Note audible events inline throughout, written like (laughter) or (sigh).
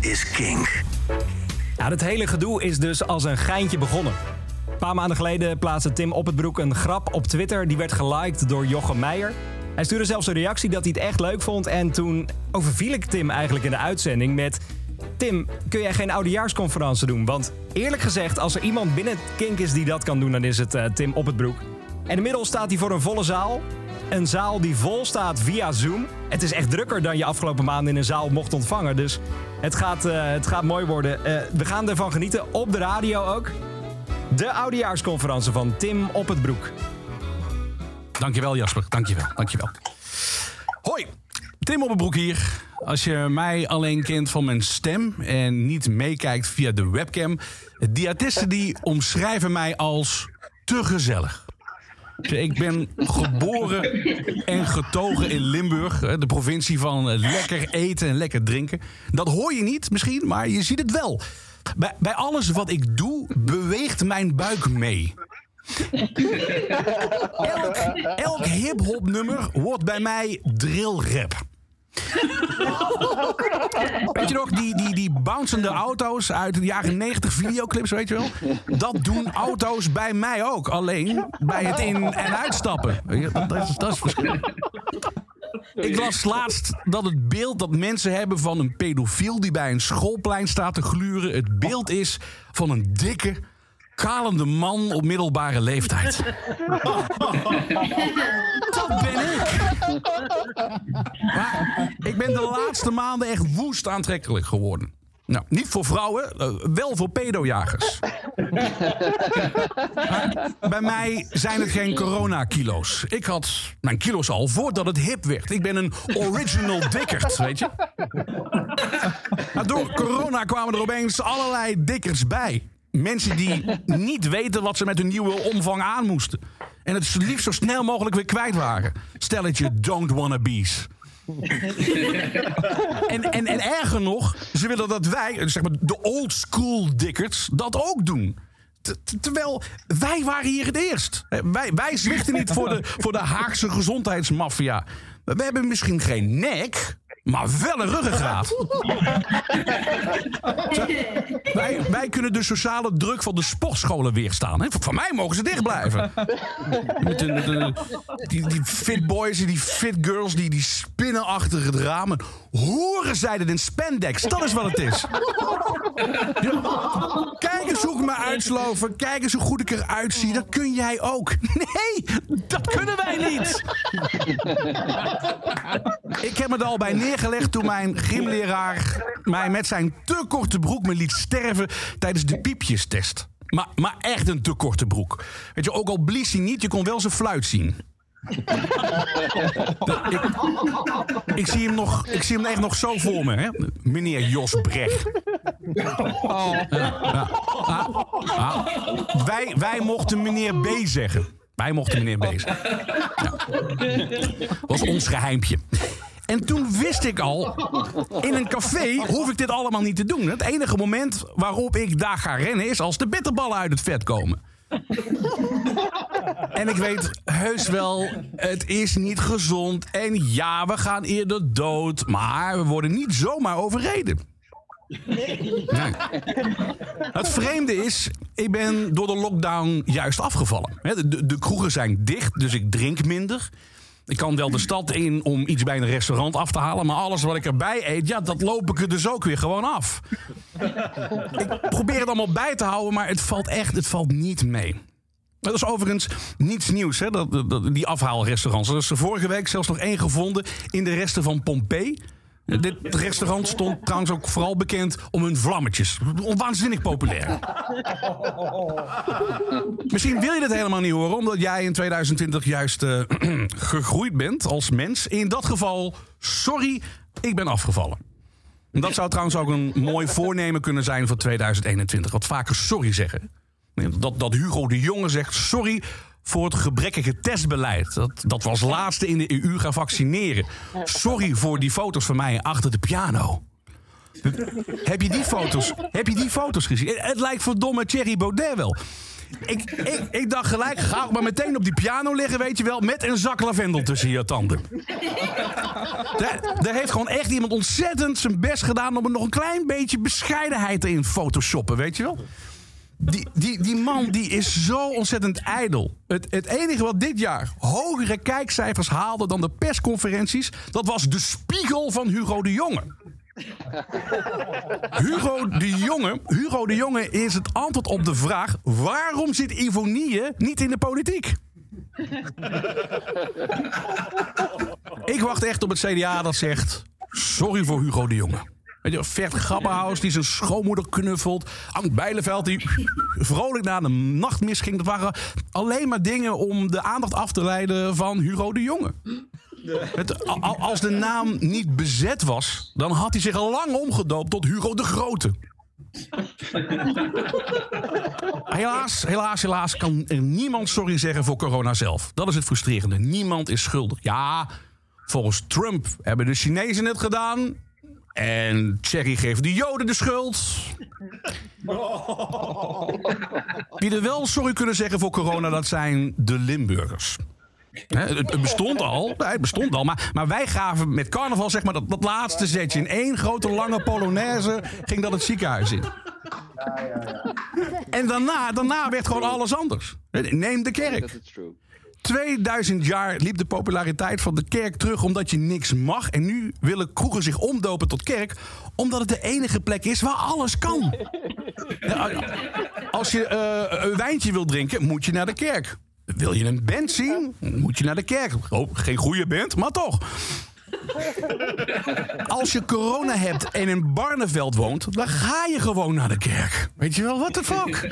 Is Kink. Ja, het hele gedoe is dus als een geintje begonnen. Een paar maanden geleden plaatste Tim op het broek een grap op Twitter. Die werd geliked door Jochem Meijer. Hij stuurde zelfs een reactie dat hij het echt leuk vond. En toen overviel ik Tim eigenlijk in de uitzending met... Tim, kun jij geen oudejaarsconferentie doen? Want eerlijk gezegd, als er iemand binnen Kink is die dat kan doen... dan is het eh, Tim broek. En inmiddels staat hij voor een volle zaal. Een zaal die vol staat via Zoom. Het is echt drukker dan je afgelopen maanden in een zaal mocht ontvangen. Dus het gaat, eh, het gaat mooi worden. Eh, we gaan ervan genieten, op de radio ook. De oudejaarsconferentie van Tim op het broek. Dankjewel Jasper, dankjewel, dankjewel. Hoi, Tim Oppenbroek hier. Als je mij alleen kent van mijn stem en niet meekijkt via de webcam... diëtisten die omschrijven mij als te gezellig. Ik ben geboren en getogen in Limburg, de provincie van lekker eten en lekker drinken. Dat hoor je niet misschien, maar je ziet het wel. Bij, bij alles wat ik doe, beweegt mijn buik mee. Elk, elk hip-hop nummer wordt bij mij drillrap. (laughs) Nog, die, die, die bouncende auto's uit de jaren 90 videoclips, weet je wel? Dat doen auto's bij mij ook. Alleen bij het in- en uitstappen. Dat is, dat verschil. Ik las laatst dat het beeld dat mensen hebben van een pedofiel die bij een schoolplein staat te gluren, het beeld is van een dikke, kalende man op middelbare leeftijd. (laughs) Dat ben ik. Maar ik ben de laatste maanden echt woest aantrekkelijk geworden. Nou, niet voor vrouwen, eh, wel voor pedojagers. Bij mij zijn het geen coronakilo's. Ik had mijn kilo's al voordat het hip werd. Ik ben een original dikkerd, weet je. Maar door corona kwamen er opeens allerlei dikkers bij. Mensen die (laughs) niet weten wat ze met hun nieuwe omvang aan moesten. En het liefst zo snel mogelijk weer kwijt waren. Stelletje don't wannabes. (laughs) en, en, en erger nog, ze willen dat wij, zeg maar de old school dikkerts, dat ook doen. T- Terwijl wij waren hier het eerst. Wij, wij zwichten niet voor de, voor de Haagse gezondheidsmafia. We hebben misschien geen nek, maar wel een ruggengraat. (laughs) Wij, wij kunnen de sociale druk van de sportscholen weerstaan. Hè? Van mij mogen ze dicht blijven. Met de, met de- die, die fit boys en die fit girls die, die spinnen achter het raam. En Horen zij het in spandex, dat is wat het is. Ja. Kijk eens hoe ik me uitsloven. Kijk eens hoe goed ik eruit zie. Dat kun jij ook. Nee, dat kunnen wij niet. Ik heb er al bij neergelegd toen mijn gymleraar mij met zijn te korte broek me liet sterven tijdens de piepjestest. Maar, maar echt een te korte broek. Weet je, ook al blies hij niet, je kon wel zijn fluit zien. ik, ik, zie hem nog, ik zie hem echt nog zo voor me, hè? meneer Jos Brecht. Ja, ah. Wij, wij mochten meneer B zeggen. Wij mochten meneer B zeggen. Was ons geheimpje. En toen wist ik al, in een café hoef ik dit allemaal niet te doen. Het enige moment waarop ik daar ga rennen is als de bitterballen uit het vet komen. En ik weet heus wel, het is niet gezond. En ja, we gaan eerder dood. Maar we worden niet zomaar overreden. Nee. Het vreemde is, ik ben door de lockdown juist afgevallen. De kroegen zijn dicht, dus ik drink minder. Ik kan wel de stad in om iets bij een restaurant af te halen. Maar alles wat ik erbij eet, ja, dat loop ik er dus ook weer gewoon af. ik probeer het allemaal bij te houden, maar het valt echt, het valt niet mee. Dat is overigens niets nieuws, hè? Dat, die afhaalrestaurants. Er is er vorige week zelfs nog één gevonden in de resten van Pompeii. Dit restaurant stond trouwens ook vooral bekend om hun vlammetjes. Waanzinnig populair. (laughs) Misschien wil je dit helemaal niet horen, omdat jij in 2020 juist eh, (clears throat) gegroeid bent als mens. In dat geval, sorry, ik ben afgevallen. En Dat zou trouwens ook een mooi voornemen kunnen zijn voor 2021. Wat vaker sorry zeggen. Dat, dat Hugo de Jonge zegt sorry voor het gebrekkige testbeleid. Dat, dat we als laatste in de EU gaan vaccineren. Sorry voor die foto's van mij achter de piano. Heb je die foto's, heb je die foto's gezien? Het lijkt verdomme Thierry Baudet wel. ik, ik, ik dacht gelijk, ga ook maar meteen op die piano liggen, weet je wel, met een zak lavendel tussen je tanden. Daar, heeft gewoon echt iemand ontzettend zijn best gedaan om er nog een klein beetje bescheidenheid in photoshoppen, weet je wel. Die, die, die man die is zo ontzettend ijdel. Het, het enige wat dit jaar hogere kijkcijfers haalde dan de persconferenties... dat was de spiegel van Hugo de Jonge. (laughs) Hugo de Jonge, Hugo de Jonge is het antwoord op de vraag... waarom zit Ivonie niet in de politiek? (laughs) Ik wacht echt op het CDA dat zegt... sorry voor Hugo de Jonge. Weet je, Vert Grappenhaus die zijn schoonmoeder knuffelt. Ank Bijleveld die (laughs) vrolijk naar de nachtmis ging. Dat waren alleen maar dingen om de aandacht af te leiden van Hugo de Jonge. Het, als de naam niet bezet was, dan had hij zich al lang omgedoopt tot Hugo de Grote. (laughs) helaas, helaas, helaas kan niemand sorry zeggen voor corona zelf. Dat is het frustrerende. Niemand is schuldig. Ja, volgens Trump hebben de Chinezen het gedaan. En Thierry geeft de Joden de schuld. (laughs) Wie er wel sorry kunnen zeggen voor corona, dat zijn de Limburgers. het, bestond al, het bestond al maar, maar wij gaven met carnaval zeg maar, dat, dat laatste zetje. In één grote lange polonaise ging dat het ziekenhuis in. En daarna, daarna werd gewoon alles anders. Neem de kerk. 2000 jaar liep de populariteit van de kerk terug omdat je niks mag. En nu willen kroegen zich omdopen tot kerk omdat het de enige plek is waar alles kan. (laughs) Als je uh, een wijntje wil drinken, moet je naar de kerk. Wil je een band zien, moet je naar de kerk. Oh, geen goede band, maar toch. (laughs) Als je corona hebt en in Barneveld woont, dan ga je gewoon naar de kerk. Weet je wel, what the fuck? (laughs)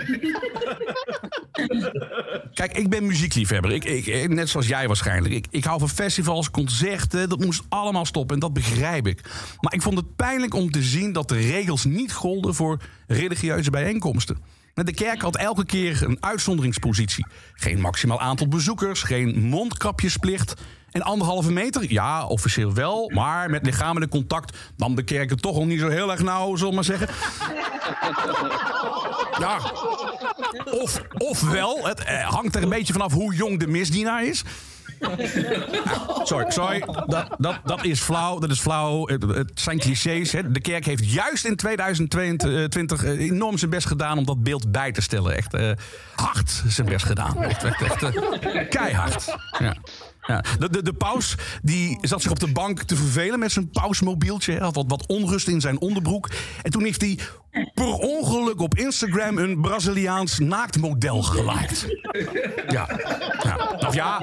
Kijk, ik ben muziekliefhebber. Ik, ik, net zoals jij waarschijnlijk. Ik, ik hou van festivals, concerten. Dat moest allemaal stoppen en dat begrijp ik. Maar ik vond het pijnlijk om te zien dat de regels niet golden voor religieuze bijeenkomsten. De kerk had elke keer een uitzonderingspositie. Geen maximaal aantal bezoekers, geen mondkapjesplicht. En anderhalve meter? Ja, officieel wel. Maar met lichamelijk contact nam de kerk het toch al niet zo heel erg nauw, zullen we maar zeggen. (laughs) ja. Of, ofwel, het eh, hangt er een beetje vanaf hoe jong de misdienaar is. (laughs) sorry, sorry. Dat, dat, dat is flauw. Dat is flauw. Het, zijn clichés. Hè. De kerk heeft juist in 2022 eh, enorm zijn best gedaan om dat beeld bij te stellen. Echt uh, hard zijn best gedaan. Echt, echt, keihard. Ja. Ja. De, de, de, paus die zat zich op de bank te vervelen met zijn pausmobieltje. Had wat, wat onrust in zijn onderbroek. En toen heeft hij per ongeluk op Instagram een Braziliaans naaktmodel geliked. Ja. ja. Of ja,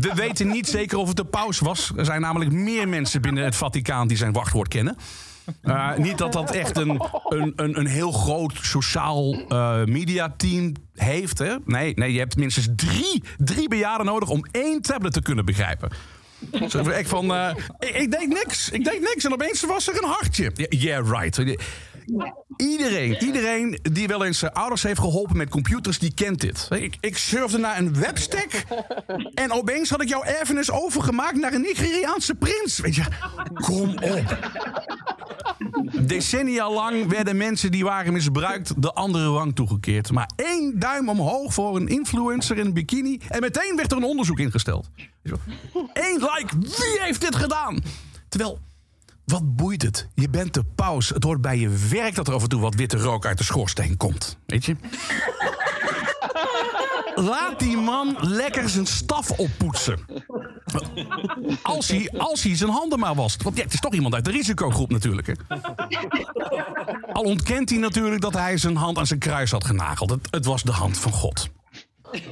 we weten niet zeker of het de paus was. Er zijn namelijk meer mensen binnen het Vaticaan die zijn wachtwoord kennen. Uh, niet dat dat echt een, een, een, een heel groot sociaal uh, mediateam heeft. Hè? Nee, nee, je hebt minstens drie, drie bejaarden nodig om één tablet te kunnen begrijpen. Van, uh, ik, ik, niks, ik deed niks en opeens was er een hartje. Yeah, right. Iedereen, iedereen die wel eens zijn ouders heeft geholpen met computers, die kent dit. Ik, ik surfde naar een webstack en opeens had ik jouw erfenis overgemaakt naar een Nigeriaanse prins. Weet je, kom op. Decennia lang werden mensen die waren misbruikt de andere rang toegekeerd. Maar één duim omhoog voor een influencer in een bikini en meteen werd er een onderzoek ingesteld. Eén like, wie heeft dit gedaan? Terwijl wat boeit het? Je bent de paus. Het hoort bij je werk dat er af en toe wat witte rook uit de schoorsteen komt. Weet je? Laat die man lekker zijn staf oppoetsen. Als hij, als hij zijn handen maar wast. Want ja, het is toch iemand uit de risicogroep natuurlijk. Hè? (laughs) Al ontkent hij natuurlijk dat hij zijn hand aan zijn kruis had genageld. Het, het was de hand van God. (laughs)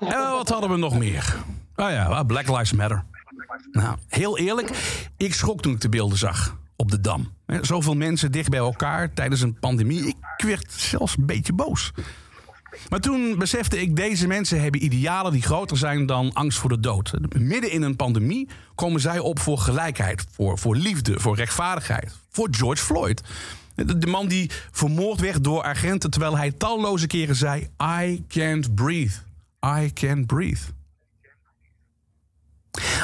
En wat hadden we nog meer? Oh ja, Black Lives Matter. Nou, heel eerlijk, ik schrok toen ik de beelden zag op de Dam. Zoveel mensen dicht bij elkaar tijdens een pandemie. Ik werd zelfs een beetje boos. Maar toen besefte ik, deze mensen hebben idealen die groter zijn dan angst voor de dood. Midden in een pandemie komen zij op voor gelijkheid, voor, voor liefde, voor rechtvaardigheid. Voor George Floyd. De man die vermoord werd door agenten terwijl hij talloze keren zei: I can't breathe. I can't breathe.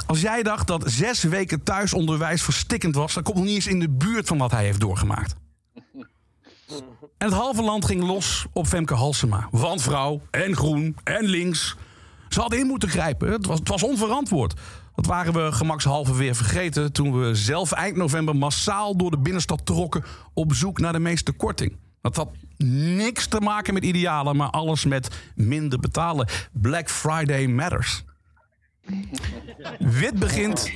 Als jij dacht dat zes weken thuisonderwijs verstikkend was, dan komt nog niet eens in de buurt van wat hij heeft doorgemaakt. En het halve land ging los op Femke Halsema. Want vrouw en groen en links. Ze hadden in moeten grijpen. Het was, het was onverantwoord. Dat waren we gemakshalve weer vergeten toen we zelf eind november massaal door de binnenstad trokken op zoek naar de meeste korting. Dat had niks te maken met idealen, maar alles met minder betalen. Black Friday matters. Wit begint,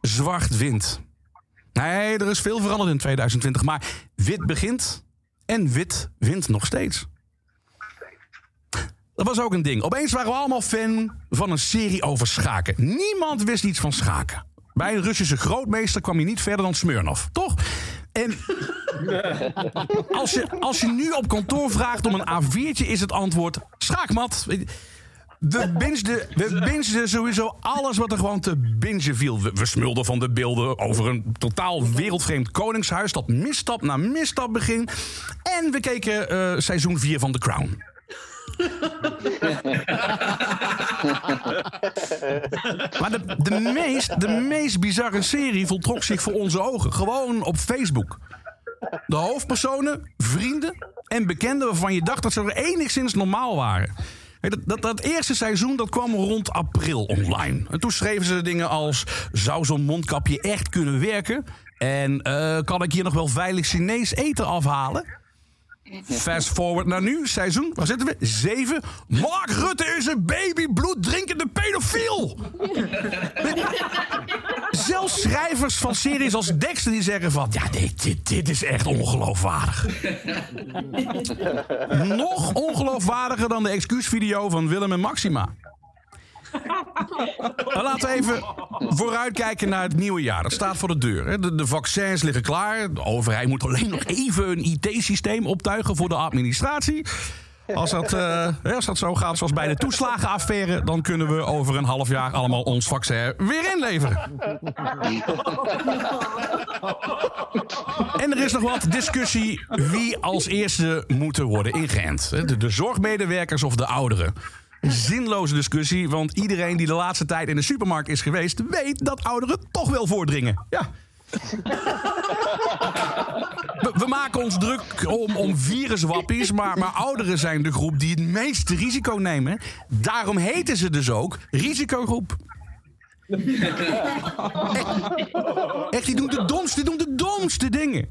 zwart wint. Nee, er is veel veranderd in 2020, maar wit begint en wit wint nog steeds. Dat was ook een ding. Opeens waren we allemaal fan van een serie over schaken. Niemand wist iets van schaken. Bij een Russische grootmeester kwam je niet verder dan Smirnov, toch? En (laughs) als je, als je nu op kantoor vraagt om een A4'tje, is het antwoord schaakmat. We bingeden, we (laughs) bingeden sowieso alles wat er gewoon te bingen viel. We, we smulden van de beelden over een totaal wereldvreemd koningshuis... dat misstap na misstap begint. En we keken eh, seizoen 4 van The Crown. (laughs) maar de, de, meest, de meest bizarre serie voltrok zich voor onze ogen. Gewoon op Facebook. De hoofdpersonen, vrienden en bekenden waarvan je dacht dat ze er enigszins normaal waren. Dat, dat, eerste seizoen dat kwam rond april online. En toen schreven ze dingen als: zou zo'n mondkapje echt kunnen werken? En uh, kan ik hier nog wel veilig Chinees eten afhalen? Fast forward naar nu, seizoen, waar zitten we? Zeven. Mark Rutte is een babybloed drinkende pedofiel. Schrijvers van series als Dexter die zeggen van... ja, dit, dit, dit is echt ongeloofwaardig. (laughs) Nog ongeloofwaardiger dan de excuusvideo van Willem en Maxima. Maar laten we even vooruitkijken naar het nieuwe jaar. Dat staat voor de deur. De, de vaccins liggen klaar. De overheid moet alleen nog even een IT-systeem optuigen voor de administratie. Als dat, uh, als dat zo gaat zoals bij de toeslagenaffaire... dan kunnen we over een half jaar allemaal ons vaccin weer inleveren. En er is nog wat discussie wie als eerste moeten worden ingeënt. De, de zorgmedewerkers of de ouderen. Zinloze discussie, want iedereen die de laatste tijd in de supermarkt is geweest... weet dat ouderen toch wel voordringen. Ja. Ons druk om, om viruswappies, maar, maar ouderen zijn de groep die het meeste risico nemen. Daarom heten ze dus ook risicogroep. Echt, die doen de domste, die doen de domste dingen.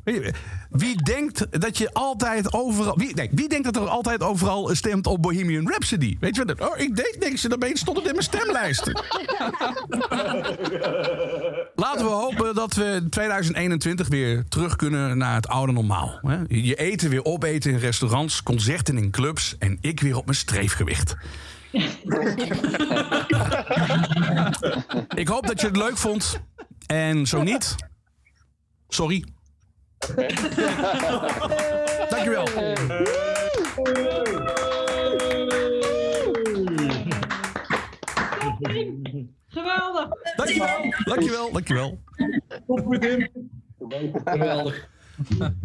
Wie denkt dat je altijd overal. Wie, nee, wie denkt dat er altijd overal stemt op Bohemian Rhapsody? Weet je wat? Oh, ik denk, denk ze, opeens stond in mijn stemlijsten. Dat we in 2021 weer terug kunnen naar het oude normaal. Je eten weer opeten in restaurants, concerten in clubs en ik weer op mijn streefgewicht. ik hoop dat je het leuk vond. En zo niet, sorry. Dankjewel. Geweldig. Dankjewel. Dankjewel. Dankjewel. Geweldig.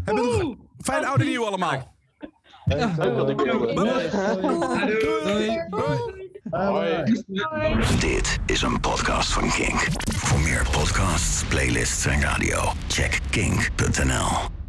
Hebben we nog fijn oude nieuw allemaal. Dit is een podcast van Kink. Voor meer podcasts, playlists en radio, check kink.nl.